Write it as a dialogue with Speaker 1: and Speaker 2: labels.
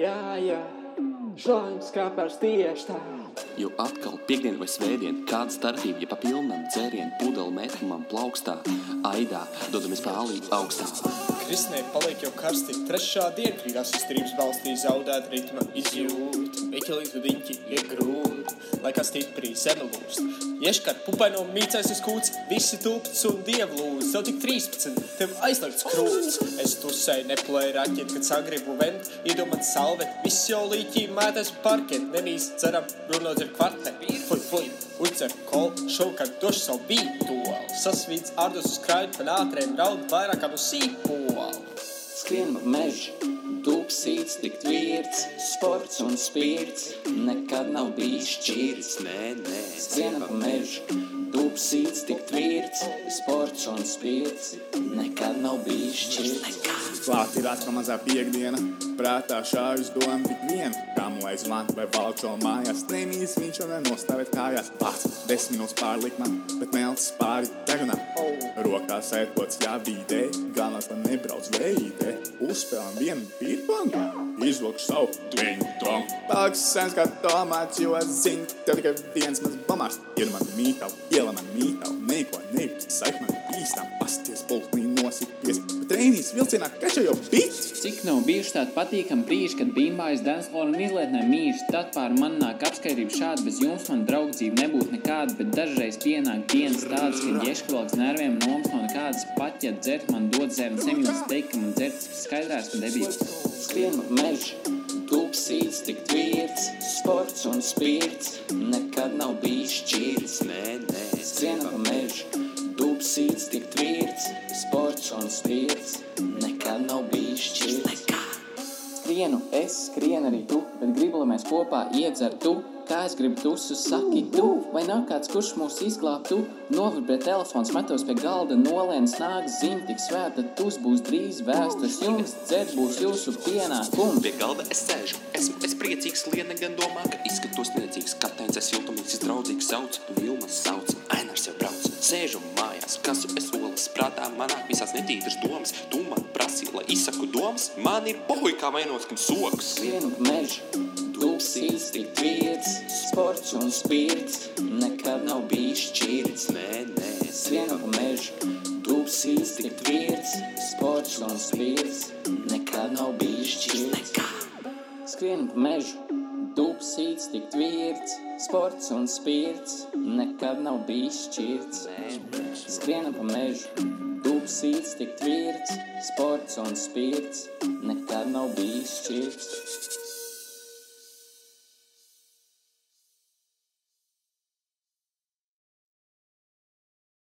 Speaker 1: Jā, jā, šlāņas kā par stieštā.
Speaker 2: Jo atkal piekdiena vai svētdiena, kāda starpība, ja pa pilnam dzērienu pudeli mētmam plaukstā, aidā, dodamies pālī augstā.
Speaker 3: Krisnē paliek jau karsti, trešā diena krītās izturības balstī zaudēt ritma izjūta. Eķelītu diņķi ir grūti, lai kā stipri zeme lūst. Ieškar pupaino mīcais uz kūts, visi tūpts un dievlūdz. Tev tik 13, tev aizliegts krūts. Es tusēju neplēju raķeti, kad sagribu vent, iedomāt salvet. Viss jau līķī mētais parket, nemīs ceram, runot ir kvarte. Fuj, fuj, uzcer kol, šovakar došu savu bītolu. Sasvīts ārdus uz krāju, pa nātrēm raud vairāk kā no sīpola.
Speaker 4: Skrien pa mežu, dūksīts, tik vīrts, sports un spirts, nekad nav bijis šķirts.
Speaker 2: Nē, nē,
Speaker 4: Skrien pa mežu, dūksīts, tik vīrts, sports un spirts, nekad nav bijis šķirts.
Speaker 5: Klāt ir atkal mazā piekdiena, prātā šāvis doma tik vien. Kā mūlais vant vai vēl mājās, nemīs viņš un nenostāvēt kājās. Pats desmit minūtes pārlik man, bet melns pāri degunā. Rokā sēkots jābīdē, galvenais man nebrauc veidē. Uzspēlām vienu pīrpangu, izvilku savu tviņu tongu. Paliks sens kā tomāts, jo zinu, tev tikai viens mans bamārs. Ir man mītavu, iela man mītavu, neko nejūt, saik man bīstam, pasties pulknī trēnīs vilcienā kača jau bits.
Speaker 6: Cik nav bijuši tādi patīkami brīži, kad bimbājas Danslola un izlietnē mīļš, tad pār man nāk apskaidrība šāda, bez jums man draudzība nebūtu nekāda, bet dažreiz pienāk dienas tādas, kad ieškvalks nerviem noms no nekādas pat, ja dzert man dod zēnu semjūtas teikt, ka man dzert skaidrās, ka debīts.
Speaker 4: Skrien pa mežu, dūksīts, tik vīrts, sports un spirts, nekad nav bijis šķirts.
Speaker 2: nē, nē.
Speaker 4: Nekad nav bijis šķirts.
Speaker 6: Skrienu, es skrienu arī tu, bet gribu, lai mēs kopā iedzertu. Kā es gribu tusu, saki tu, vai nav kāds, kurš mūs izglābtu? Novibrē telefons, metos pie galda, nolēns nāk ziņa, tik svēta, tus būs drīz vēstures jums, dzert būs jūsu pienākums.
Speaker 2: Pie galda es sēžu, esmu es priecīgs, liena gan domā, ka izskatos niecīgs. Kapteins es jūtamīgs, draudzīgs sauc, Vilmas sauc, Ainars jau brauc. Sēžu mājās, kasu es olas, prātā manā visās netīras domas. Tu man prasīji, lai izsaku domas, man ir pohuj kā vainos, kam soks.
Speaker 4: Pa mežu, dūksīts, tik vīrts, sports un spirts, nekad nav bijis šķirts.
Speaker 2: Nē, nē,
Speaker 4: pa mežu, dūksīts, tik vīrts, sports un spirts, nekad nav bijis šķirts. Skrien pa mežu, dūksīts, tik vīrts, sports un spirts, nekad nav bijis šķirts. Skrien pa mežu, dūksīts, tik vīrts, sports un spirts, nekad nav bijis šķirts.